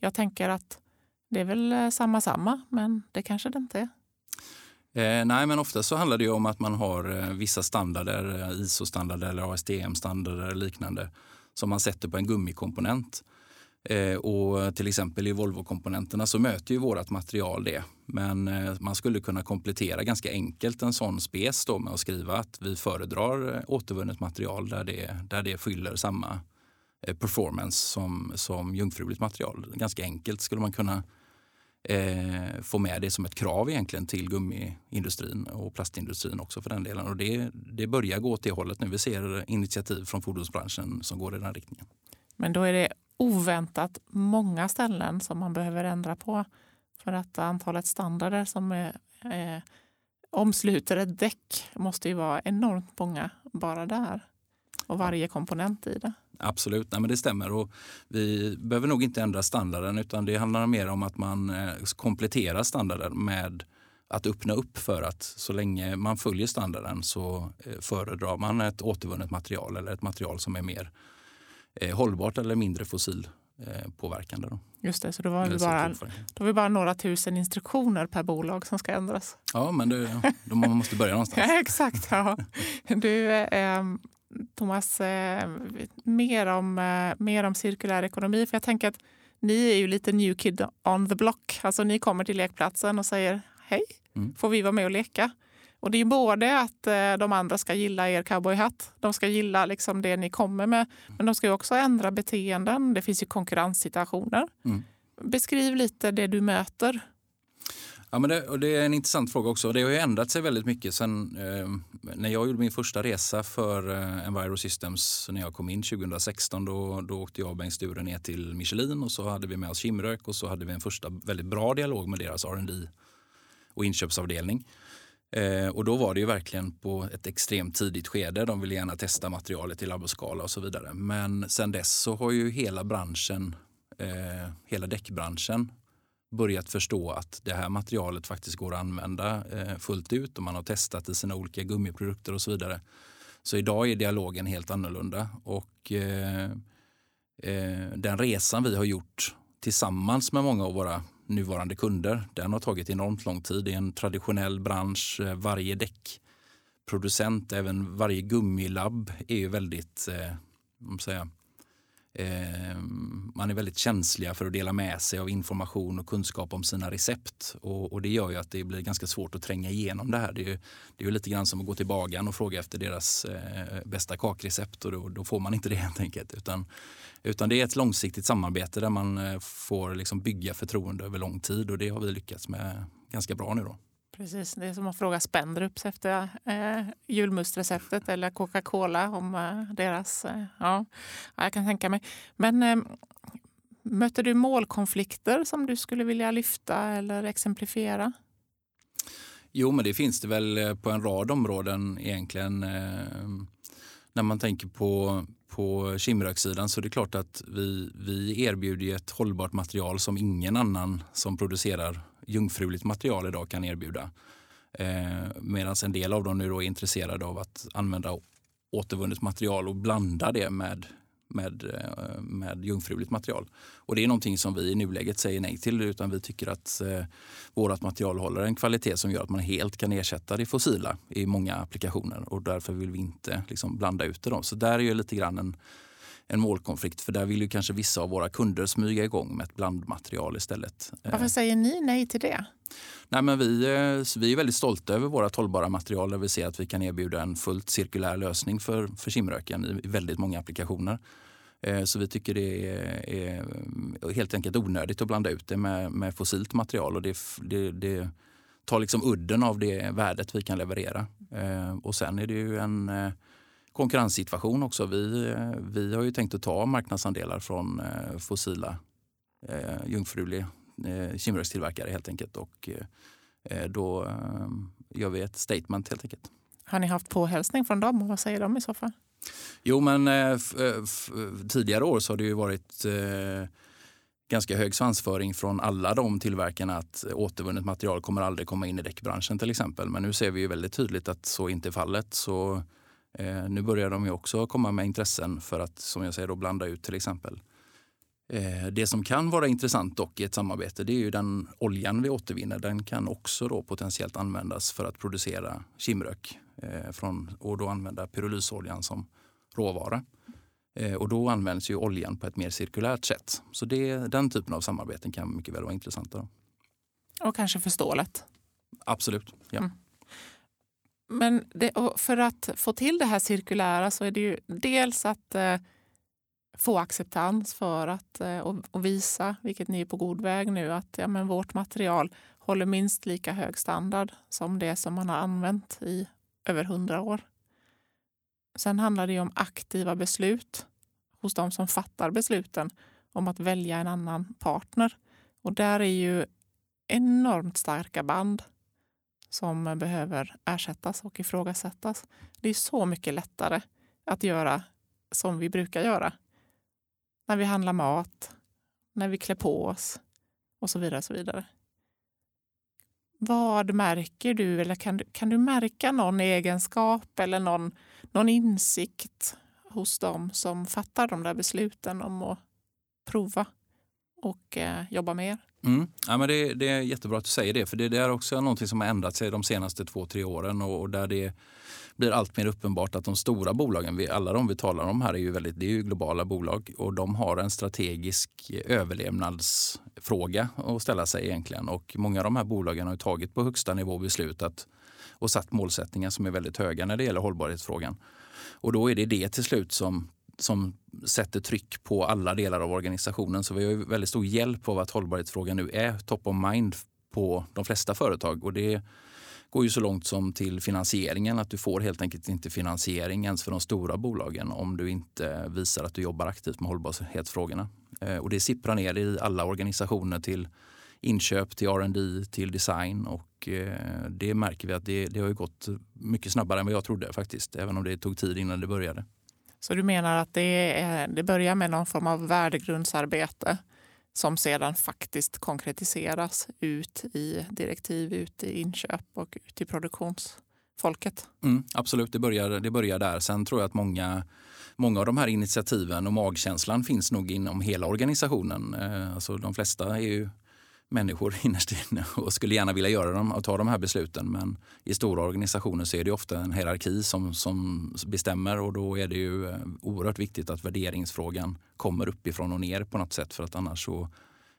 Jag tänker att det är väl eh, samma samma, men det kanske det inte är. Eh, nej, men ofta så handlar det om att man har eh, vissa standarder, eh, ISO-standarder eller ASTM-standarder eller liknande som man sätter på en gummikomponent. Eh, och till exempel i Volvo-komponenterna så möter ju vårt material det. Men eh, man skulle kunna komplettera ganska enkelt en sån spes då med att skriva att vi föredrar återvunnet material där det, där det fyller samma Eh, Eh, performance som, som jungfruligt material. Ganska enkelt skulle man kunna eh, få med det som ett krav egentligen till gummiindustrin och plastindustrin också för den delen. Och det, det börjar gå åt det hållet nu. Vi ser initiativ från fordonsbranschen som går i den riktningen. Men då är det oväntat många ställen som man behöver ändra på för att antalet standarder som är, eh, omsluter ett däck måste ju vara enormt många bara där och varje komponent i det. Absolut, Nej, men det stämmer. Och vi behöver nog inte ändra standarden utan det handlar mer om att man eh, kompletterar standarden med att öppna upp för att så länge man följer standarden så eh, föredrar man ett återvunnet material eller ett material som är mer eh, hållbart eller mindre fossil påverkande. Då. Just det, så då var, det bara, då var det bara några tusen instruktioner per bolag som ska ändras. Ja, men det, då man måste börja någonstans. ja, exakt. Ja. Du, eh, Thomas, eh, mer, om, eh, mer om cirkulär ekonomi. För jag tänker att ni är ju lite new kid on the block. Alltså ni kommer till lekplatsen och säger hej, mm. får vi vara med och leka? Och det är både att eh, de andra ska gilla er cowboyhatt, de ska gilla liksom det ni kommer med, men de ska också ändra beteenden. Det finns ju konkurrenssituationer. Mm. Beskriv lite det du möter. Ja, men det, och det är en intressant fråga också. Det har ju ändrat sig väldigt mycket sen eh, när jag gjorde min första resa för eh, Enviro Systems när jag kom in 2016. Då, då åkte jag och Bengt Sture ner till Michelin och så hade vi med oss Kimrök och så hade vi en första väldigt bra dialog med deras R&D och inköpsavdelning. Eh, och då var det ju verkligen på ett extremt tidigt skede. De ville gärna testa materialet i labbskala och så vidare. Men sen dess så har ju hela branschen, eh, hela däckbranschen börjat förstå att det här materialet faktiskt går att använda eh, fullt ut och man har testat i sina olika gummiprodukter och så vidare. Så idag är dialogen helt annorlunda och eh, eh, den resan vi har gjort tillsammans med många av våra nuvarande kunder, den har tagit enormt lång tid. Det är en traditionell bransch. Eh, varje däckproducent, även varje gummilabb är ju väldigt eh, säga, Eh, man är väldigt känsliga för att dela med sig av information och kunskap om sina recept. Och, och det gör ju att det blir ganska svårt att tränga igenom det här. Det är ju, det är ju lite grann som att gå till bagaren och fråga efter deras eh, bästa kakrecept och då, då, får man inte det helt enkelt. Utan, utan det är ett långsiktigt samarbete där man eh, får liksom bygga förtroende över lång tid och det har vi lyckats med ganska bra nu. Då. Precis, det är som att fråga Spendrups efter eh, julmustreceptet eller Coca-Cola om eh, deras... Eh, ja, jag kan tänka mig. Men eh, möter du målkonflikter som du skulle vilja lyfta eller exemplifiera? Jo, men det finns det väl eh, på en rad områden egentligen. Eh, när man tänker på, på kimrökssidan så är det klart att vi, vi erbjuder ett hållbart material som ingen annan som producerar jungfruligt material idag kan erbjuda. Eh, Medan en del av dem nu är intresserade av att använda återvunnet material och blanda det med, med, eh, med jungfruligt material. Och det är någonting som vi i nuläget säger nej till utan vi tycker att eh, vårt material håller en kvalitet som gör att man helt kan ersätta det fossila i många applikationer och därför vill vi inte liksom, blanda ut det. Då. Så där är ju lite grann en, en målkonflikt för där vill ju kanske vissa av våra kunder smyga igång med ett blandmaterial istället. Varför säger ni nej till det? Nej, men vi, eh, vi är väldigt stolta över våra hållbara material där vi ser att vi kan erbjuda en fullt cirkulär lösning för, för simröken i väldigt många applikationer. Eh, så vi tycker det är, är, helt enkelt onödigt att blanda ut det med, med fossilt material och det, det, det tar liksom udden av det värdet vi kan leverera. Eh, och sen är det ju en konkurrenssituation också. Vi, vi har ju tänkt att ta marknadsandelar från fossila eh, jungfruliga eh, kimrökstillverkare helt enkelt. Och, eh, då eh, gör vi ett statement helt enkelt. Har ni haft påhälsning från dem och vad säger de i så fall? Jo, men eh, eh tidigare år så har det ju varit eh, ganska hög svansföring från alla de tillverkarna att återvunnet material kommer aldrig komma in i däckbranschen till exempel. Men nu ser vi ju väldigt tydligt att så inte är fallet. Så eh, nu börjar de ju också komma med intressen för att, som jag säger, då, blanda ut till exempel Eh, det som kan vara intressant dock i ett samarbete det är ju den oljan vi återvinner. Den kan också då potentiellt användas för att producera kimrök eh, från, och då använda pyrolysoljan som råvara. Eh, och då används ju oljan på ett mer cirkulärt sätt. Så det, den typen av samarbeten kan mycket väl vara intressanta. Och kanske för stålet? Absolut, ja. Mm. Men det, för att få till det här cirkulära så är det ju dels att eh, få acceptans för att eh, och, och visa, vilket ni är på god väg nu, att ja, men vårt material håller minst lika hög standard som det som man har använt i över hundra år. Sen handlar det om aktiva beslut hos de som fattar besluten om att välja en annan partner. Och där är ju enormt starka band som behöver ersättas och ifrågasättas. Det är så mycket lättare att göra som vi brukar göra när vi handlar mat, när vi klär på oss och så vidare. Och så vidare. Vad märker du? Eller kan, du, kan du märka någon egenskap eller någon, någon insikt hos dem som fattar de där besluten om att prova och eh, jobba mer. Mm. Ja, men det, det, är jättebra att du säger det, för det, det är också någonting som har ändrat sig de senaste två, tre åren och, och där det blir allt mer uppenbart att de stora bolagen, vi, alla de vi talar om här är ju, väldigt, det är ju globala bolag och de har en strategisk överlevnadsfråga att ställa sig egentligen. Och många av de här bolagen har tagit på högsta nivå beslutat och satt målsättningar som är väldigt höga när det gäller hållbarhetsfrågan. Och då är det det till slut som som sätter tryck på alla delar av organisationen. Så vi har väldigt stor hjälp av att hållbarhetsfrågan nu är top of mind på de flesta företag. Och det går ju så långt som till finansieringen. Att du får helt enkelt inte finansiering ens för de stora bolagen om du inte visar att du jobbar aktivt med hållbarhetsfrågorna. Eh, och det sipprar ner i alla organisationer till inköp, till R&D, till design och eh, det märker vi att det, det har gått mycket snabbare än vad jag trodde faktiskt. Även om det tog tid innan det började. Så du menar att det, är, det börjar med någon form av värdegrundsarbete som sedan faktiskt konkretiseras ut i direktiv, ut i inköp och ut i produktionsfolket? Mm, absolut, det börjar, det börjar där. Sen tror jag att många, många av de här initiativen och magkänslan finns nog inom hela organisationen. Eh, alltså de flesta är ju människor innerst inne och skulle gärna vilja göra dem och ta de här besluten. Men i stora organisationer så är det ofta en hierarki som, som bestämmer och då är det ju eh, oerhört viktigt att värderingsfrågan kommer uppifrån och ner på något sätt för att annars så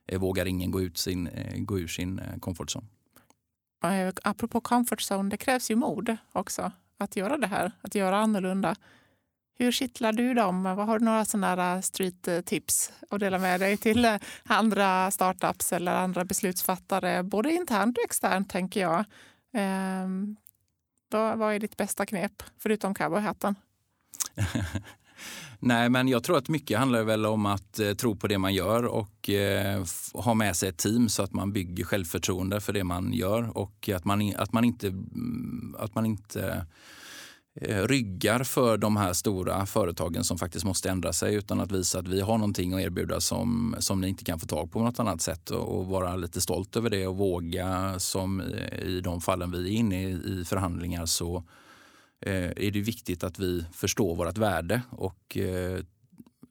eh, vågar ingen gå, ut sin, eh, gå ur sin comfort zone. Apropå comfort zone, det krävs ju mod också att göra det här, att göra annorlunda. Hur kittlar du dem? Vad har du några sådana eh, street tips att dela med dig till eh, andra startups eller andra beslutsfattare, både internt och externt tänker jag. Ehm, vad, vad är ditt bästa knep, förutom cowboyhatten? Nej, men jag tror att mycket handlar väl om att eh, tro på det man gör och eh, ha med sig ett team så att man bygger självförtroende för det man gör och att man, att man inte, mm, att man inte Eh, ryggar för de här stora företagen som faktiskt måste ändra sig utan att visa att vi har någonting att erbjuda som, som ni inte kan få tag på något annat sätt och vara lite stolt över det och våga som i de fallen vi är inne i, förhandlingar så eh, är det viktigt att vi förstår vårt värde och eh,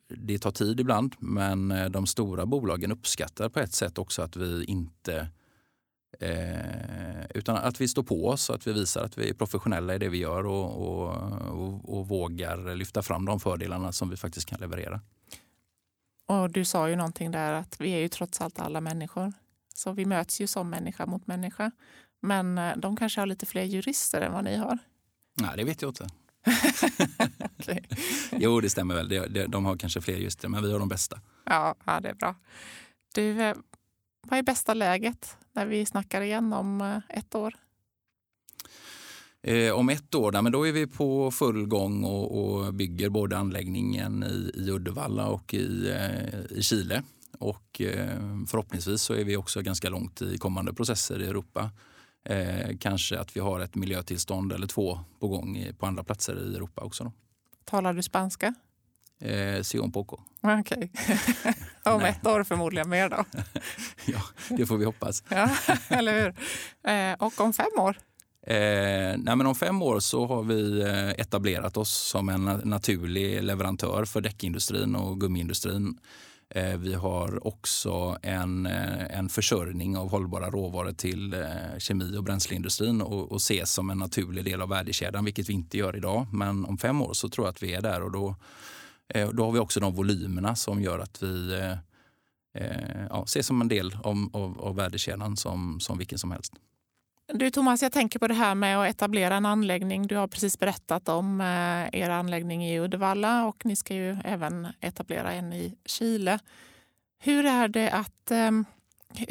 det tar tid ibland men eh, de stora bolagen uppskattar på ett sätt också att vi inte Eh, utan att vi står på oss, att vi visar att vi är professionella i det vi gör och, och, och, och, vågar lyfta fram de fördelarna som vi faktiskt kan leverera. Och Du sa ju någonting där att vi är ju trots allt alla människor. Så vi möts ju som människa mot människa. Men eh, de kanske har lite fler jurister än vad ni har? Nej, det vet jag inte. okay. Jo, det stämmer väl. De har kanske fler jurister, men vi har de bästa. Ja, ja det är bra. Du, eh, vad är bästa läget när vi snackar igen om eh, ett år? Eh, om ett år, men då är vi på full gång och, och bygger både anläggningen i, i Uddevalla och i, eh, i Chile. Och eh, förhoppningsvis så är vi också ganska långt i kommande processer i Europa. Kanske att vi har ett miljötillstånd eller två på gång på andra platser i Europa också. Då. Talar du spanska? Eh, si un poco. Okej. Okay. Om ett år förmodligen mer då? ja, det får vi hoppas. ja, eller hur? Eh, och om fem år? Eh, nej men om fem år så har vi eh, etablerat oss som en naturlig leverantör för däckindustrin och gummiindustrin. Eh, vi har också en, eh, en försörjning av hållbara råvaror till kemi och bränsleindustrin och, och ses som en naturlig del av värdekedjan, vilket vi inte gör idag. Men om fem år så tror jag att vi är där och då Eh, Eh, då har vi också de volymerna som gör att vi eh, eh ja, ses som en del av, av, av värdekedjan som, som vilken som helst. Du Thomas, jag tänker på det här med att etablera en anläggning. Du har precis berättat om eh, er anläggning i Uddevalla och ni ska ju även etablera en i Chile. Hur är det att... Ehm,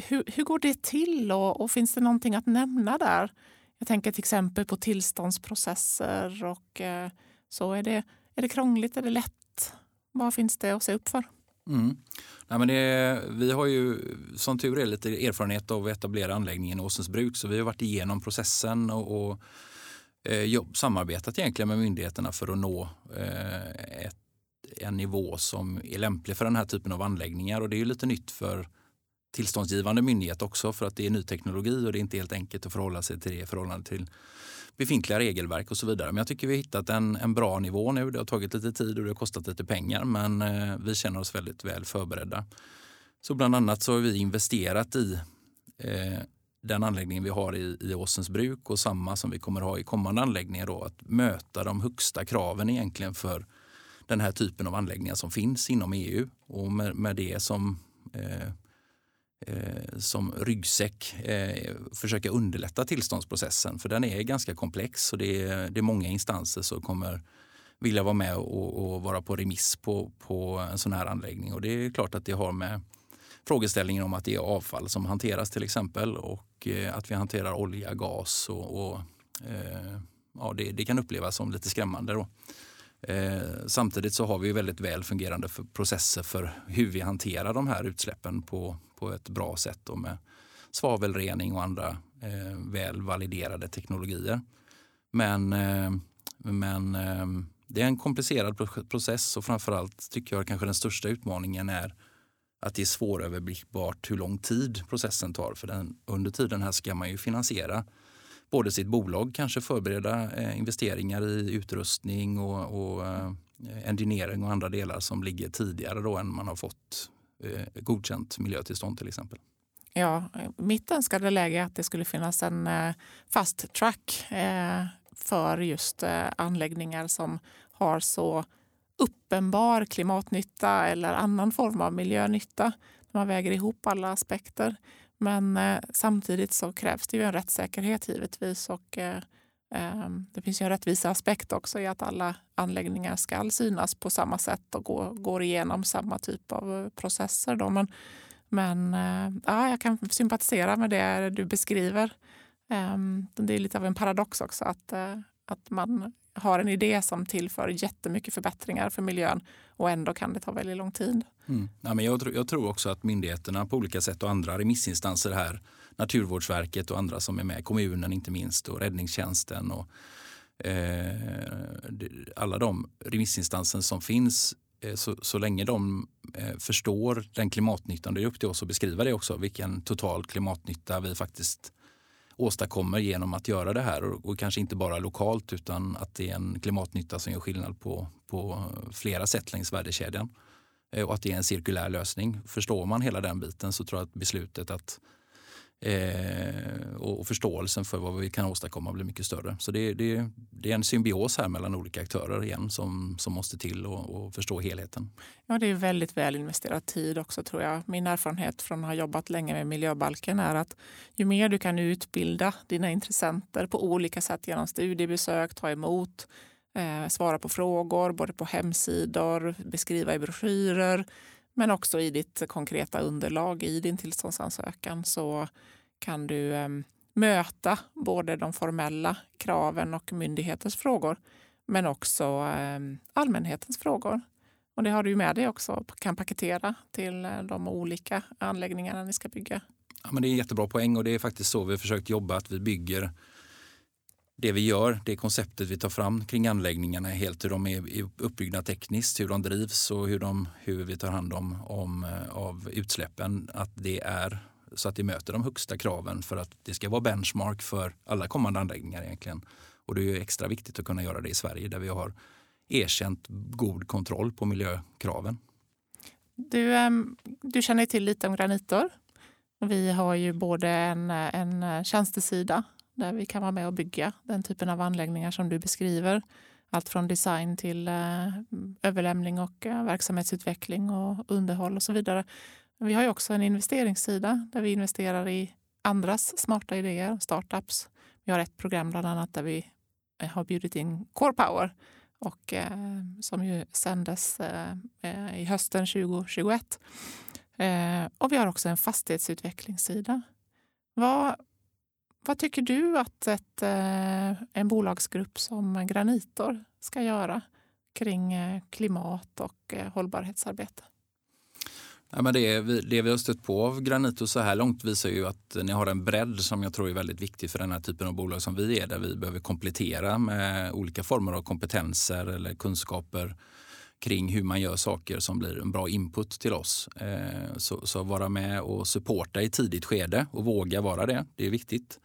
hur, hur går det till och, och, finns det någonting att nämna där? Jag tänker till exempel på tillståndsprocesser och så. Är det, är det krångligt? Är det lätt? Vad finns det att se upp för? Mm. Nej, men det, vi har ju som tur är lite erfarenhet av att etablera anläggningen i Åsensbruk så vi har varit igenom processen och, och eh, jobb, samarbetat egentligen med myndigheterna för att nå eh, ett, en nivå som är lämplig för den här typen av anläggningar. Och det är ju lite nytt för tillståndsgivande myndighet också för att det är ny teknologi och det är inte helt enkelt att förhålla sig till det i förhållande till befintliga regelverk och så vidare. Men jag tycker vi har hittat en, en bra nivå nu. Det har tagit lite tid och det har kostat lite pengar men eh, vi känner oss väldigt väl förberedda. Så bland annat så har vi investerat i eh, den anläggningen vi har i, i Åsens bruk och samma som vi kommer ha i kommande anläggningar. Då, att möta de högsta kraven egentligen för den här typen av anläggningar som finns inom EU. Och med, med det som eh, eh, Eh, som ryggsäck eh, försöka underlätta tillståndsprocessen. För den är ganska komplex och det är, det är många instanser som kommer vilja vara med och, och, vara på remiss på, på en sån här anläggning. Och det är klart att det har med frågeställningen om att det är avfall som hanteras till exempel och eh, att vi hanterar olja, gas och, och ja, det, det, kan upplevas som lite skrämmande. Då. Eh, samtidigt så har vi väldigt väl fungerande för processer för hur vi hanterar de här utsläppen på, på ett bra sätt och med svavelrening och andra eh, väl validerade teknologier. Men, eh, men eh, det är en komplicerad process och framförallt tycker jag kanske den största utmaningen är att det är svåröverblickbart hur lång tid processen tar. För den, under tiden här ska man ju finansiera både sitt bolag, kanske förbereda eh, investeringar i utrustning och, och eh, engineering och andra delar som ligger tidigare då än man har fått eh, godkänt miljötillstånd till exempel. Ja, mitt önskade läge är att det skulle finnas en fast track för just anläggningar som har så uppenbar klimatnytta eller annan form av miljönytta. Man väger ihop alla aspekter. Men eh, samtidigt så krävs det ju en rättssäkerhet givetvis och eh, eh, det finns ju en rättviseaspekt också i att alla anläggningar ska synas på samma sätt och gå, går igenom samma typ av eh, processer. Då. Men, men eh, ja, jag kan sympatisera med det du beskriver. Ehm, det är lite av en paradox också att, eh, att man har en idé som tillför jättemycket förbättringar för miljön och ändå kan det ta väldigt lång tid. Mm. Ja, men jag, jag, tror också att myndigheterna på olika sätt och andra remissinstanser här, Naturvårdsverket och andra som är med, kommunen inte minst och räddningstjänsten och eh, alla de remissinstanser som finns eh, så, så, länge de eh, förstår den klimatnyttan, det är upp till oss att beskriva det också, vilken total klimatnytta vi faktiskt åstadkommer genom att göra det här. Och, och, kanske inte bara lokalt utan att det är en klimatnytta som gör skillnad på, på flera sätt längs värdekedjan. Eh, och att det är en cirkulär lösning. Förstår man hela den biten så tror jag att beslutet att Eh, och förståelsen för vad vi kan åstadkomma blir mycket större. Så det, det, det är en symbios här mellan olika aktörer igen som, som måste till och, och, förstå helheten. Ja, det är väldigt väl investerad tid också tror jag. Min erfarenhet från att ha jobbat länge med miljöbalken är att ju mer du kan utbilda dina intressenter på olika sätt genom studiebesök, ta emot, eh, svara på frågor både på hemsidor, beskriva i broschyrer men också i ditt konkreta underlag i din tillståndsansökan så kan du eh, möta både de formella kraven och myndighetens frågor men också eh, allmänhetens frågor. Och det har du med dig också, kan paketera till eh, de olika anläggningarna ni ska bygga. Ja, men det är en jättebra poäng och det är faktiskt så vi har försökt jobba, att vi bygger det vi gör, det konceptet vi tar fram kring anläggningarna helt hur de är uppbyggda tekniskt, hur de drivs och hur, de, hur vi tar hand om, om eh, av utsläppen. Att det är så att det möter de högsta kraven för att det ska vara benchmark för alla kommande anläggningar egentligen. Och det är extra viktigt att kunna göra det i Sverige där vi har erkänt god kontroll på miljökraven. Du, ehm, du känner till lite om granitor. Vi har ju både en, eh, en eh, tjänstesida där vi kan vara med och bygga den typen av anläggningar som du beskriver. Allt från design till eh, överlämning och eh, verksamhetsutveckling och underhåll och så vidare. Men vi har ju också en investeringssida där vi investerar i andras smarta idéer, startups. Vi har ett program bland annat där vi eh, har bjudit in Core Power och, eh, som ju sändes eh, eh i hösten 2021. Eh, och vi har också en fastighetsutvecklingssida. Vad, vad tycker du att ett, eh, en bolagsgrupp som Granitor ska göra kring eh, klimat och eh, hållbarhetsarbete? Ja, men det, det vi har stött på av Granitor så här långt visar ju att ni har en bredd som jag tror är väldigt viktig för den här typen av bolag som vi är, där vi behöver komplettera med olika former av kompetenser eller kunskaper kring hur man gör saker som blir en bra input till oss. Så, så vara med och supporta i tidigt skede och våga vara det, det är viktigt.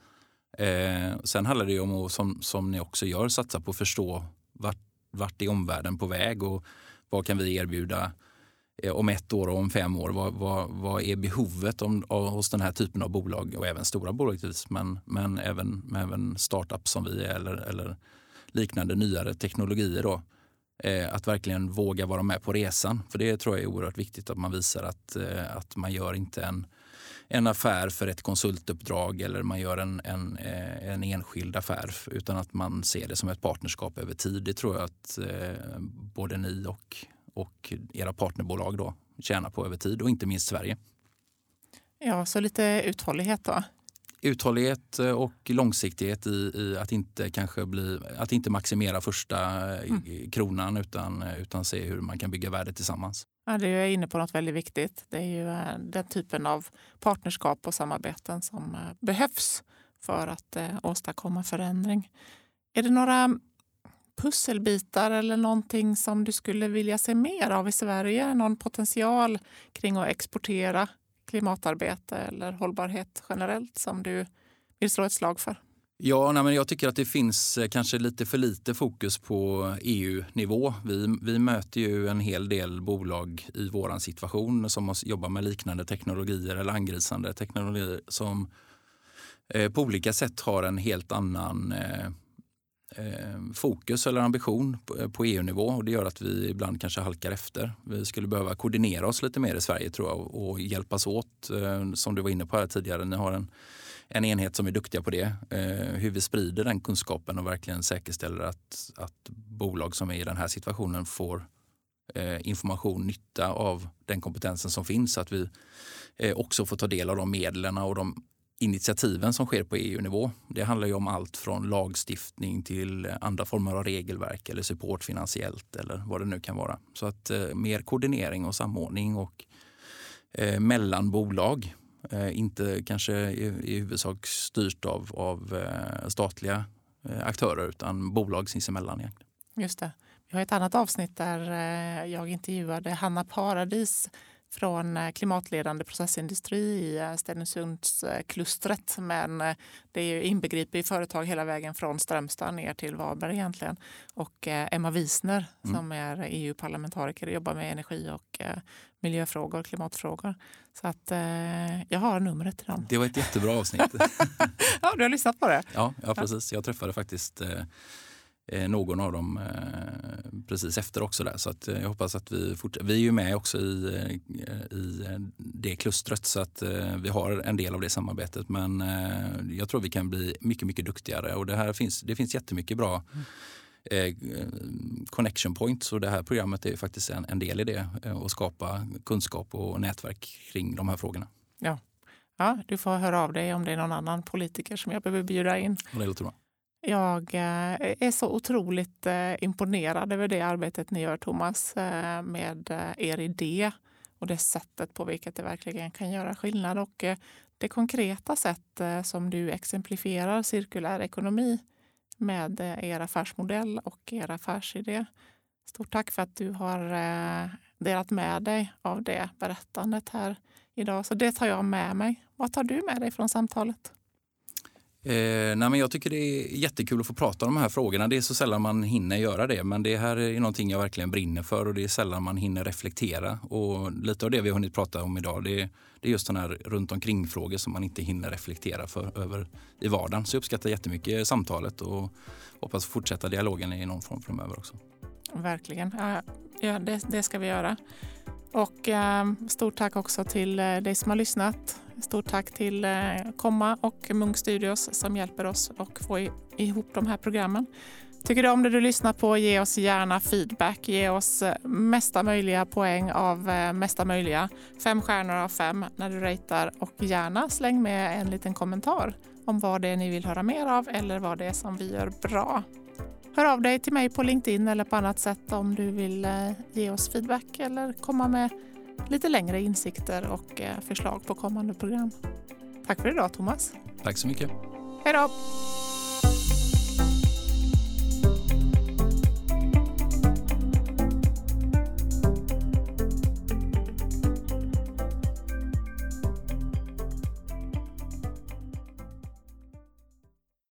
Eh, sen handlar det ju om att, som, som ni också gör, satsa på att förstå vart, vart är omvärlden på väg och vad kan vi erbjuda eh, om ett år och om fem år. Vad, vad, vad är behovet om, av, hos den här typen av bolag och även stora bolag men, men även, även startups som vi är eller, eller liknande nyare teknologier. Då. Eh, att verkligen våga vara med på resan. För det tror jag är oerhört viktigt att man visar att, eh, att man gör inte en en affär för ett konsultuppdrag eller man gör en, en, eh, en enskild affär utan att man ser det som ett partnerskap över tid. Det tror jag att eh, både ni och, och era partnerbolag då tjänar på över tid och inte minst Sverige. Ja, så lite uthållighet då? Uthållighet eh, och långsiktighet i, i, att inte kanske bli, att inte maximera första mm. kronan utan, utan se hur man kan bygga värde tillsammans. Ja, det är inne på något väldigt viktigt. Det är ju eh, den typen av partnerskap och samarbeten som eh, behövs för att eh, åstadkomma förändring. Är det några pusselbitar eller någonting som du skulle vilja se mer av i Sverige? Någon potential kring att exportera klimatarbete eller hållbarhet generellt som du vill slå ett slag för? Ja, nej, men jag tycker att det finns eh, kanske lite för lite fokus på EU-nivå. Vi, vi möter ju en hel del bolag i vår situation som jobbar med liknande teknologier eller angrisande teknologier som eh, på olika sätt har en helt annan eh Eh, fokus eller ambition på, eh, EU-nivå e och det gör att vi ibland kanske halkar efter. Vi skulle behöva koordinera oss lite mer i Sverige tror jag och, hjälpas åt. Eh, som du var inne på här tidigare, ni har en en enhet som är duktiga på det. Hur vi sprider den kunskapen och verkligen säkerställer att, att bolag som är i den här situationen får information, nytta av den kompetensen som finns. Så att vi också får ta del av de medlen och de initiativen som sker på EU-nivå. Det handlar ju om allt från lagstiftning till andra former av regelverk eller support finansiellt eller vad det nu kan vara. Så att eh, mer koordinering och samordning och eh, mellan bolag Eh, inte kanske i, i huvudsak styrt av, av eh, statliga eh, aktörer utan bolag sinsemellan. Egentligen. Just det. Vi har ett annat avsnitt där eh, jag intervjuade Hanna Paradis från eh, klimatledande processindustri i eh, Stenungsundsklustret. Men eh, det inbegriper företag hela vägen från Strömstad ner till Varberg egentligen. Och Emma Wiesner mm. som är EU-parlamentariker och jobbar med energi och miljöfrågor, klimatfrågor. Så att jag har numret till dem. Det var ett jättebra avsnitt. ja, du har lyssnat på det? Ja, ja precis. Jag träffade faktiskt någon av dem eh, precis efter också. Där. Så att eh, jag hoppas att vi fortsätter. Vi är ju med också i, i det klustret så att vi har en del av det samarbetet. Men jag tror vi kan bli mycket, mycket duktigare och det här finns, det finns jättemycket bra eh, connection points och det här programmet är faktiskt en, en del i det. Att skapa kunskap och nätverk kring de här frågorna. Ja. Ja, du får höra av dig om det är någon annan politiker som jag behöver bjuda in. Det låter bra. Jag eh, är så otroligt eh, imponerad över det arbetet ni gör, Thomas, eh, med er idé och det sättet på vilket det verkligen kan göra skillnad. Och det konkreta sätt som du exemplifierar cirkulär ekonomi med er affärsmodell och er affärsidé. Stort tack för att du har delat med dig av det berättandet här idag. Så det tar jag med mig. Vad tar du med dig från samtalet? Eh, nej men jag tycker det är jättekul att få prata om de här frågorna. Det är så sällan man hinner göra det, men det här är någonting jag verkligen brinner för och det är sällan man hinner reflektera. Och lite av det vi har hunnit prata om idag, det är, det är just den här runt omkring frågor som man inte hinner reflektera för över i vardagen. Så jag uppskattar jättemycket samtalet och hoppas fortsätta dialogen i någon form framöver också. Verkligen. Ja, det, det ska vi göra. Och eh, stort tack också till eh, dig som har lyssnat. Stort tack till eh, Komma och Munk Studios som hjälper oss att få ihop de här programmen. Tycker du om det du lyssnar på, ge oss gärna feedback. Ge oss eh, mesta möjliga poäng av eh, mesta möjliga. Fem stjärnor av fem när du ratear och gärna släng med en liten kommentar om vad det är ni vill höra mer av eller vad det är som vi gör bra. Hör av dig till mig på LinkedIn eller på annat sätt om du vill ge oss feedback eller komma med lite längre insikter och eh, förslag på kommande program. Tack för idag Thomas. Tack så mycket. Hej då!